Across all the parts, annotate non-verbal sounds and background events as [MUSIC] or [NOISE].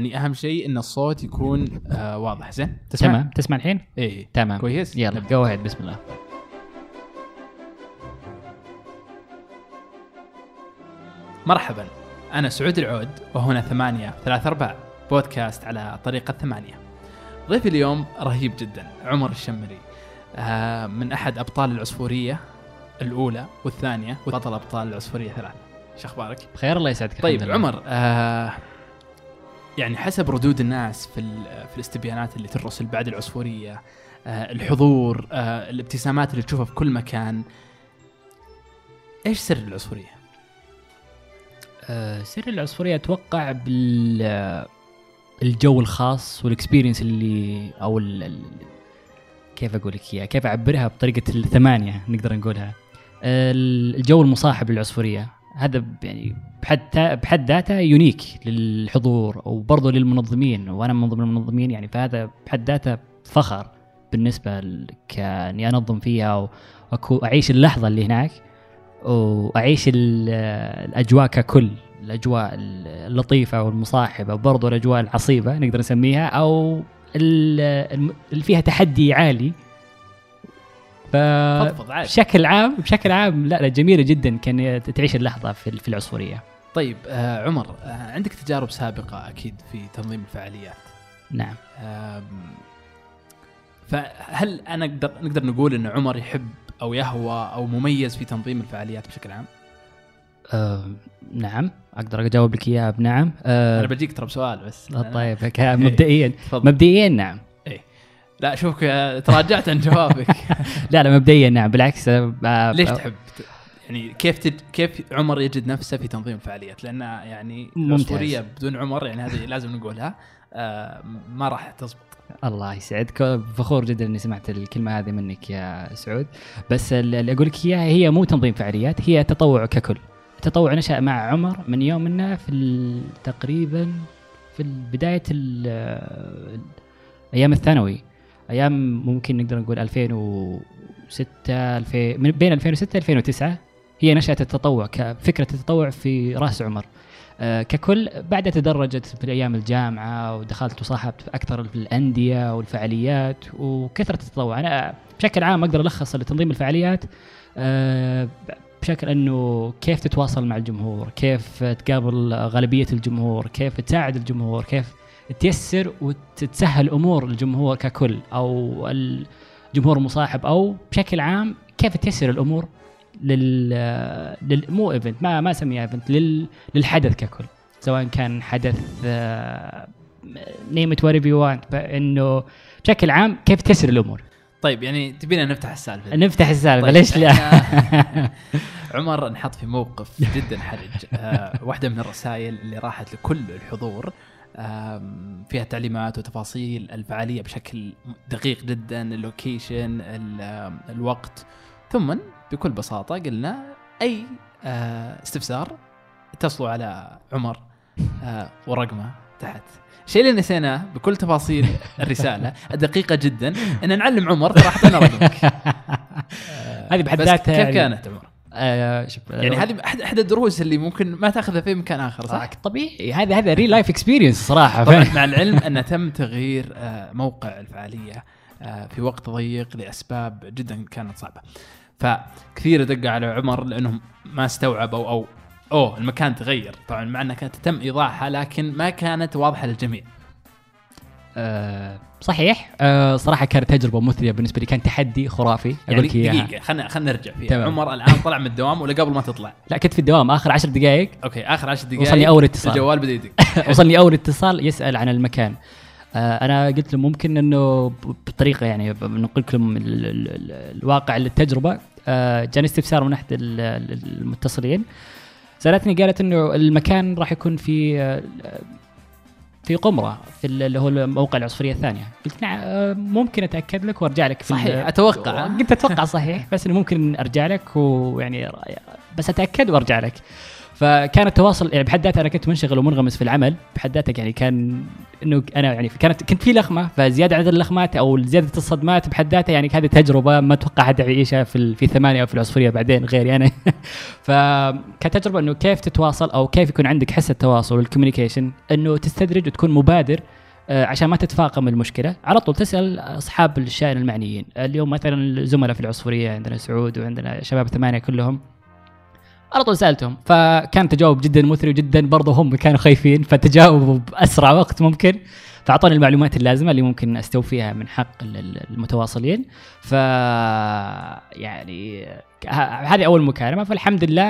يعني أهم شيء إن الصوت يكون آه واضح. زين؟ تسمع؟ تمام. تسمع الحين؟ إيه. تمام. كويس؟ يلا جو اهيد بسم الله. مرحبا. أنا سعود العود وهنا ثمانية ثلاث أرباع بودكاست على طريقة ثمانية. ضيفي اليوم رهيب جدا عمر الشمري. آه، من أحد أبطال العصفورية الأولى والثانية وبطل أبطال العصفورية ثلاثة. شو أخبارك؟ بخير الله يسعدك طيب. عمر آه يعني حسب ردود الناس في في الاستبيانات اللي ترسل بعد العصفورية آه الحضور آه الابتسامات اللي تشوفها في كل مكان إيش سر العصفورية؟ آه، سر العصفورية أتوقع بال الجو الخاص والاكسبيرينس اللي أو ال كيف أقول لك اياها؟ كيف أعبرها بطريقة الثمانية نقدر نقولها. الجو المصاحب للعصفورية هذا يعني بحد بحد ذاته يونيك للحضور وبرضه للمنظمين. وأنا من ضمن المنظمين يعني فهذا بحد ذاته فخر بالنسبة ل- كاني أنظم فيها واعيش اللحظة اللي هناك واعيش ال- الأجواء ككل الأجواء اللطيفة والمصاحبة وبرضه الأجواء العصيبة نقدر نسميها أو اللي فيها تحدي عالي بشكل عام بشكل عام لا لا جميلة جدا كان تعيش اللحظة في في العصفوريه طيب آه عمر آه عندك تجارب سابقة أكيد في تنظيم الفعاليات. نعم. فهل أنا نقدر نقدر نقول إن عمر يحب أو يهوى أو مميز في تنظيم الفعاليات بشكل عام؟ آه نعم. أقدر أجاوب لك إياها بنعم. آه أنا بجيك ترى بسؤال بس. آه، طيب [LAUGHS] مبدئيا. مبدئيا نعم. لا شوفك آه، تراجعت عن جوابك. [LAUGHS] لا لا مبدئيا نعم بالعكس ليش تحب؟ يعني كيف تج... كيف عمر يجد نفسه في تنظيم الفعاليات؟ لأن يعني. الأسطورية بدون عمر يعني هذه لازم نقولها آه ما راح تزبط. الله يسعدك. فخور جدا إني سمعت الكلمة هذه منك يا سعود. بس اللي أقول لك اياها هي مو تنظيم فعاليات هي تطوع ككل. التطوع نشأ مع عمر من يوم إنه في تقريبا في بداية أيام الثانوي. أيام ممكن نقدر نقول 2006 2000 من بين 2006 2009 هي نشأت التطوع كفكرة التطوع في رأس عمر. آه، ككل بعدها تدرجت في أيام الجامعة ودخلت وصاحبت أكثر في الأندية والفعاليات وكثرة التطوع. أنا بشكل عام أقدر ألخص لتنظيم الفعاليات آه، بشكل أنه كيف تتواصل مع الجمهور، كيف تقابل غالبية الجمهور، كيف تساعد الجمهور، كيف تيسر وتسهل امور الجمهور ككل أو الجمهور المصاحب أو بشكل عام كيف تيسر الأمور لل, لل... مو event ما ما اسميها event لل... للحدث ككل. سواء كان حدث name it what you want إنه بشكل عام كيف تيسر الأمور. طيب يعني تبينا نفتح السالفة. نفتح السالفة طيب، ليش لا؟ [LAUGHS] عمر انحط في موقف جدا حرج. آه واحدة من الرسائل اللي راحت لكل الحضور. فيها تعليمات وتفاصيل الفعالية بشكل دقيق جدا اللوكيشن الوقت. ثم بكل بساطة قلنا أي آه استفسار اتصلوا على عمر آه ورقمه تحت. الشيء اللي نسيناه بكل تفاصيل الرسالة [LAUGHS] الدقيقة جدا إن نعلم عمر ترى اعطينا رقمك هذه بحد ذاتها كيف كانت عمر؟ آه يعني هذه احد أحد الدروس اللي ممكن ما تأخذها في مكان آخر صح؟ صح طبيعي هذا هذا real life experience صراحة طبعا؟ [LAUGHS] مع العلم أن تم تغيير آه، موقع الفعالية آه، في وقت ضيق لأسباب جدا كانت صعبة. فكثير دق على عمر لأنهم ما استوعبوا أو أوه المكان تغير طبعا مع أنها كانت تم إيضاحها لكن ما كانت واضحة للجميع. آه صحيح. آه صراحة كانت تجربة مثرية بالنسبة لي كان تحدي خرافي. أقول يعني لك إياها. دقيقه خلينا خلينا نرجع. فيها تمام. عمر الآن طلع من الدوام ولا قبل ما تطلع؟ لا كنت في الدوام. آخر عشر دقائق أوكي آخر 10 دقائق وصلني أول اتصال. الجوال بدأ يدق. [LAUGHS] وصلني أول اتصال يسأل عن المكان. آه أنا قلت له ممكن إنه بطريقة يعني بنقول لكم ال- ال- ال- الواقع للتجربة. آه جاني استفسار من أحد ال- ال- المتصلين. سألتني قالت إنه المكان راح يكون في آه، في قمرة في ال- اللي هو موقع العصفوريه الثانية. قلت نعم آه، ممكن أتأكد لك وأرجع لك في صحيح أتوقع. قلت أتوقع صحيح بس إنه ممكن أرجع لك ويعني بس أتأكد وأرجع لك. فكان التواصل يعني بحد ذاته أنا كنت منشغل ومنغمس في العمل بحد ذاتك يعني كان إنه أنا يعني كانت كنت في لخمة فزيادة عدد اللخمات أو زيادة الصدمات بحد ذاتها يعني هذه تجربة ما أتوقع حد يعيشها في في الثمانيه أو في العصفورية بعدين غيري أنا. [LAUGHS] فكتجربة إنه كيف تتواصل أو كيف يكون عندك حس التواصل والكوميونيكيشن إنه تستدرج وتكون مبادر آه، عشان ما تتفاقم المشكلة. على طول تسأل أصحاب الشأن المعنيين. اليوم مثلا الزملاء في العصفورية عندنا سعود وعندنا شباب الثمانيه كلهم. على طول سألتهم. فكان تجاوب جدا مثري جدا برضه هم كانوا خايفين فتجاوبوا بأسرع وقت ممكن. فأعطوني المعلومات اللازمة اللي ممكن استوفيها من حق ال- ال- المتواصلين. ف يعني هذه أول مكالمة. فالحمد لله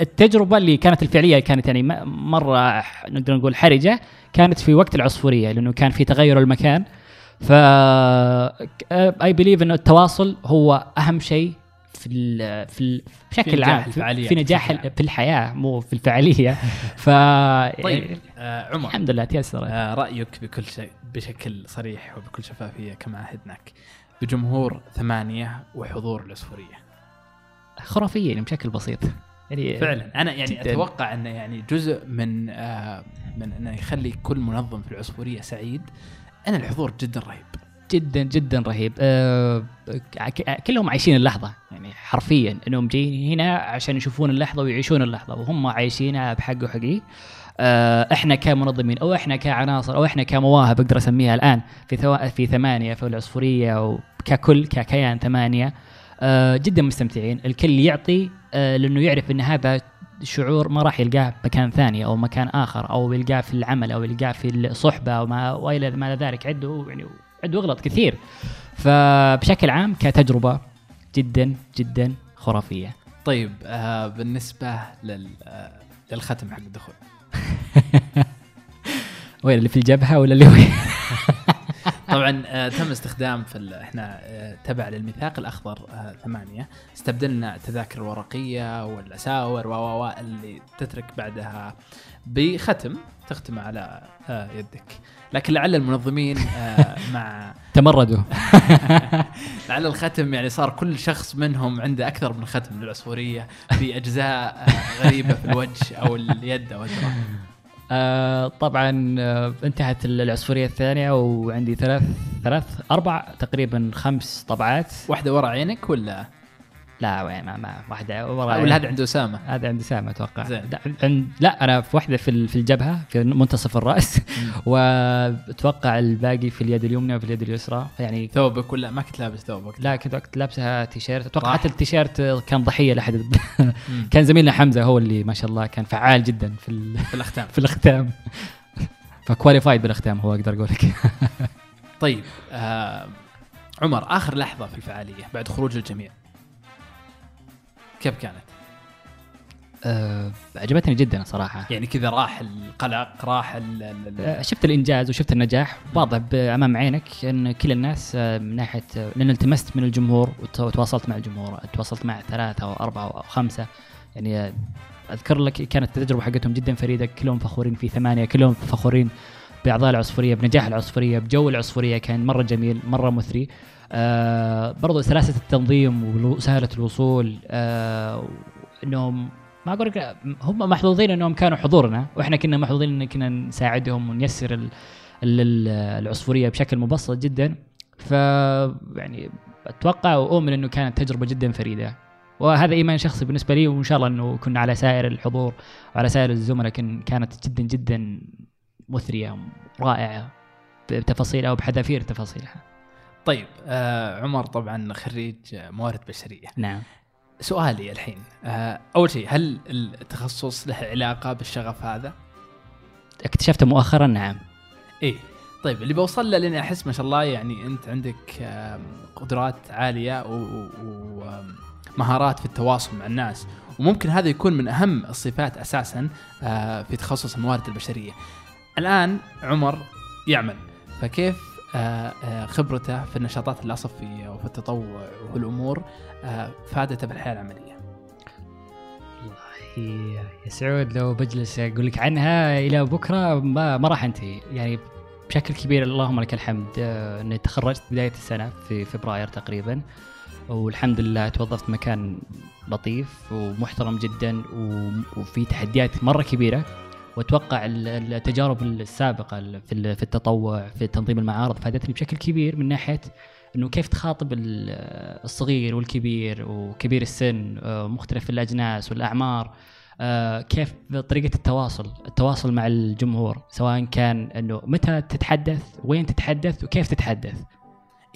التجربة اللي كانت الفعلية كانت يعني مرة نقدر نقول حرجة كانت في وقت العصفورية لأنه كان في تغير المكان. ف اي بليف إنه التواصل هو أهم شيء في ال في ال بشكل عام في, الفعاليات في نجاح عام. في الحياة مو في الفعالية. [LAUGHS] ف طيب آه عمر. الحمد لله تيسر. آه رأيك بكل شيء بشكل صريح وبكل شفافية كما عهدناك بجمهور ثمانية وحضور العصفورية؟ خرافيين بشكل بسيط. يعني فعلا. أنا يعني جداً. أتوقع أنه يعني جزء من آه من أنه يخلي كل منظم في العصفورية سعيد. ان الحضور جدا رهيب. جدا جدا رهيب. أه كلهم عايشين اللحظة يعني حرفيا إنهم جايين هنا عشان يشوفون اللحظة ويعيشون اللحظة وهم عايشينها بحق وحقيقي أه إحنا كمنظمين أو إحنا كعناصر أو إحنا كمواهب أقدر أسميها الآن في ثوا... في ثمانية في العصفورية وككل ككيان ثمانية. أه جدا مستمتعين. الكل يعطي أه لأنه يعرف إن هذا شعور ما راح يلقاه بمكان ثاني أو مكان آخر أو يلقاه في العمل أو يلقاه في الصحبة أو ما وإلى ما ذلك عنده يعني عنده اغلط كثير. فبشكل عام كتجربة جدا جدا خرافية. طيب آه بالنسبة لل آه للختم حق الدخول. [LAUGHS] وين اللي في الجبهة ولا اللي وين؟ [LAUGHS] طبعا آه تم استخدام في ال- إحنا آه تبع للميثاق الأخضر آه ثمانية. استبدلنا التذاكر الورقيه والأساور و اللي تترك بعدها بختم تختم على آه يدك. لكن لعل المنظمين آه [LAUGHS] مع تمردوا. [LAUGHS] لعل الختم يعني صار كل شخص منهم عنده أكثر من ختم للعصفورية في اجزاء آه غريبة في الوجه أو اليد أو الذراع آه طبعا آه انتهت العصفورية الثانية وعندي ثلاث ثلاث أربع تقريبا خمس طبعات. واحدة ورا عينك ولا؟ لا وين؟ ما, ما واحدة. ورا ولا هذا عنده أسامة؟ هذا عند سامة أتوقع. زين. لا, عند لا أنا في واحدة في في الجبهة في منتصف الرأس. [LAUGHS] وأتوقع الباقي في اليد اليمنى وفي اليد اليسرى. يعني ثوبك ولا ما كنت لابس ثوبك. لا كنت وقت لابسها تيشيرت. أتوقع. حتى التيشيرت كان ضحية لاحد مم. [LAUGHS] كان زميلنا حمزة هو اللي ما شاء الله كان فعال جدا في ال- في الأختام. [LAUGHS] في الأختام. فكواليفايد بالأختام هو أقدر أقول لك طيب آه عمر آخر لحظة في الفعالية بعد خروج الجميع. كيف كانت؟ أه عجبتني جدا صراحة. يعني كذا راح القلق راح ال ال- شفت الإنجاز وشفت النجاح. واضح أمام عينك إن كل الناس آه، من ناحية لأن التمست من الجمهور وت- وتواصلت مع الجمهور تواصلت مع ثلاثة أو أربعة أو خمسة. يعني أذكر لك كانت التجربة حقتهم جدا فريدة. كلهم فخورين في ثمانية كلهم فخورين بأعضاء العصفوريه بنجاح العصفوريه بجو العصفوريه كان مرة جميل مرة مثري. آه برضو سلاسة التنظيم وسهله الوصول آه إنهم ما أقول لك هم محظوظين إنهم كانوا حضورنا وإحنا كنا محظوظين إن كنا نساعدهم ونيسر ال- ال- ال- العصفوريه بشكل مبسط جدا. ف يعني أتوقع وأؤمن إنه كانت تجربة جدا فريدة. وهذا إيمان شخصي بالنسبة لي وإن شاء الله إنه كنا على سائر الحضور وعلى سائر الزملاء كانت جدا جدا مثرية رائعة. بتفاصيلها وبحذافير تفاصيلها. طيب آه عمر طبعا خريج موارد بشرية. نعم. سؤالي الحين آه أول شيء هل التخصص له علاقة بالشغف هذا؟ اكتشفت مؤخرا نعم. إيه. طيب اللي بوصل له لأني أحس ما شاء الله يعني أنت عندك قدرات عالية ومهارات في التواصل مع الناس. وممكن هذا يكون من أهم الصفات أساسا آه، في تخصص الموارد البشرية. الآن عمر يعمل. فكيف آه، آه، خبرته في النشاطات العصفيه وفي التطوع والامور آه، فادته بالحياة العملية. والله يا سعود لو بجلس أقول لك عنها إلى بكرة ما, ما راح أنتهي. يعني بشكل كبير اللهم لك الحمد. أني تخرجت بداية السنة في فبراير تقريبا والحمد لله توظفت مكان لطيف ومحترم جدا وفي تحديات مرة كبيرة. واتوقع ال- التجارب السابقة ال- في ال- في التطوع في تنظيم المعارض فادتني بشكل كبير من ناحية إنه كيف تخاطب ال- الصغير والكبير وكبير السن آه، مختلف الأجناس والأعمار آه، كيف طريقة التواصل التواصل مع الجمهور سواء كان إنه متى تتحدث وين تتحدث وكيف تتحدث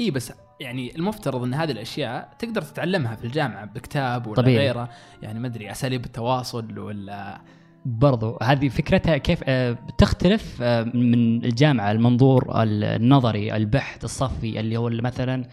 إي بس يعني المفترض إن هذه الأشياء تقدر تتعلمها في الجامعة بكتاب ولا طبيعي. غيره يعني ما أدري أساليب التواصل ولا برضو هذه فكرتها كيف آه، تختلف آه، من الجامعة المنظور النظري البحث الصفي اللي هو اللي مثلا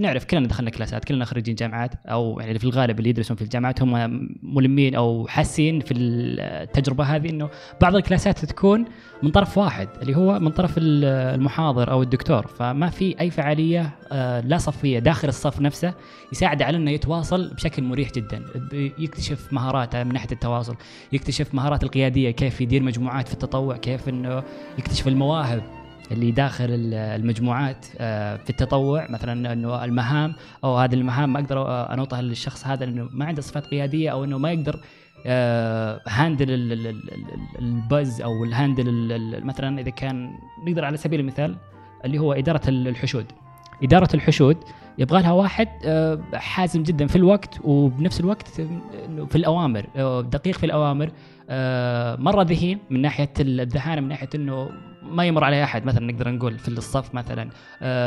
نعرف كلنا دخلنا كلاسات كلنا خريجين جامعات أو يعني في الغالب اللي يدرسون في الجامعات هم ملمين أو حاسين في التجربة هذه إنه بعض الكلاسات تكون من طرف واحد اللي هو من طرف ال- المحاضر أو الدكتور. فما في أي فعالية آه، لا صفية داخل الصف نفسه يساعد على إنه يتواصل بشكل مريح جدا يكتشف مهاراته من ناحية التواصل يكتشف مهارات القيادية كيف يدير مجموعات في التطوع كيف إنه يكتشف المواهب اللي داخل ال- المجموعات آه، في التطوع. مثلا إنه المهام أو هذه المهام ما أقدر آه، أنوطها للشخص هذا لأنه ما عنده صفات قيادية أو إنه ما يقدر آه، handle ال- ال buzz أو ال handle ال- ال- مثلا إذا كان نقدر على سبيل المثال اللي هو إدارة ال- الحشود. إدارة الحشود يبغى لها واحد آه، حازم جدا في الوقت وبنفس الوقت في الأوامر آه، دقيق في الأوامر. آه، مره ذهين من ناحية الذهانة من ناحية إنه ما يمر عليه أحد مثلا نقدر نقول في الصف مثلا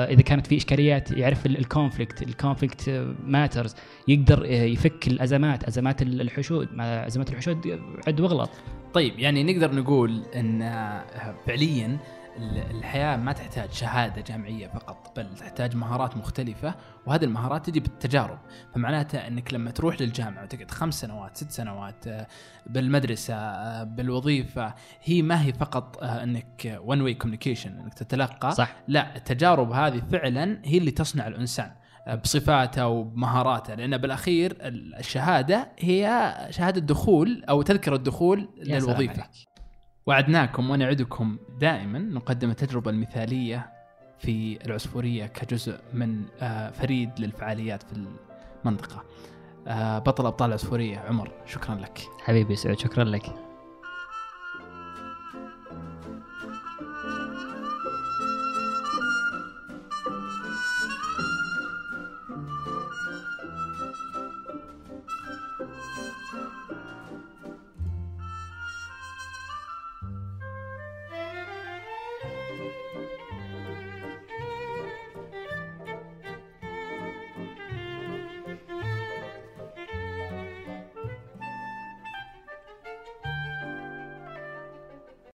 إذا كانت في إشكاليات يعرف ال conflict ال conflict matters يقدر يفك الأزمات أزمات الحشود أزمات الحشود عد واغلط طيب يعني نقدر نقول إن فعليا ال- الحياة ما تحتاج شهادة جامعية فقط بل تحتاج مهارات مختلفة وهذه المهارات تجي بالتجارب. فمعناته إنك لما تروح للجامعة وتقعد خمس سنوات ست سنوات آه، بالمدرسة آه، بالوظيفة هي ما هي فقط آه، إنك one way communication إنك تتلقى. صح. لا التجارب هذه فعلا هي اللي تصنع الإنسان آه، بصفاته وبمهاراته. لأن بالأخير ال- الشهادة هي شهادة دخول أو تذكرة دخول يا سلام للوظيفة. عليك. وعدناكم ونعدكم دائما نقدم التجربة المثالية في العصفورية كجزء من آه، فريد للفعاليات في المنطقة. آه، بطل أبطال العصفورية عمر شكرا لك. حبيبي سعود شكرا لك.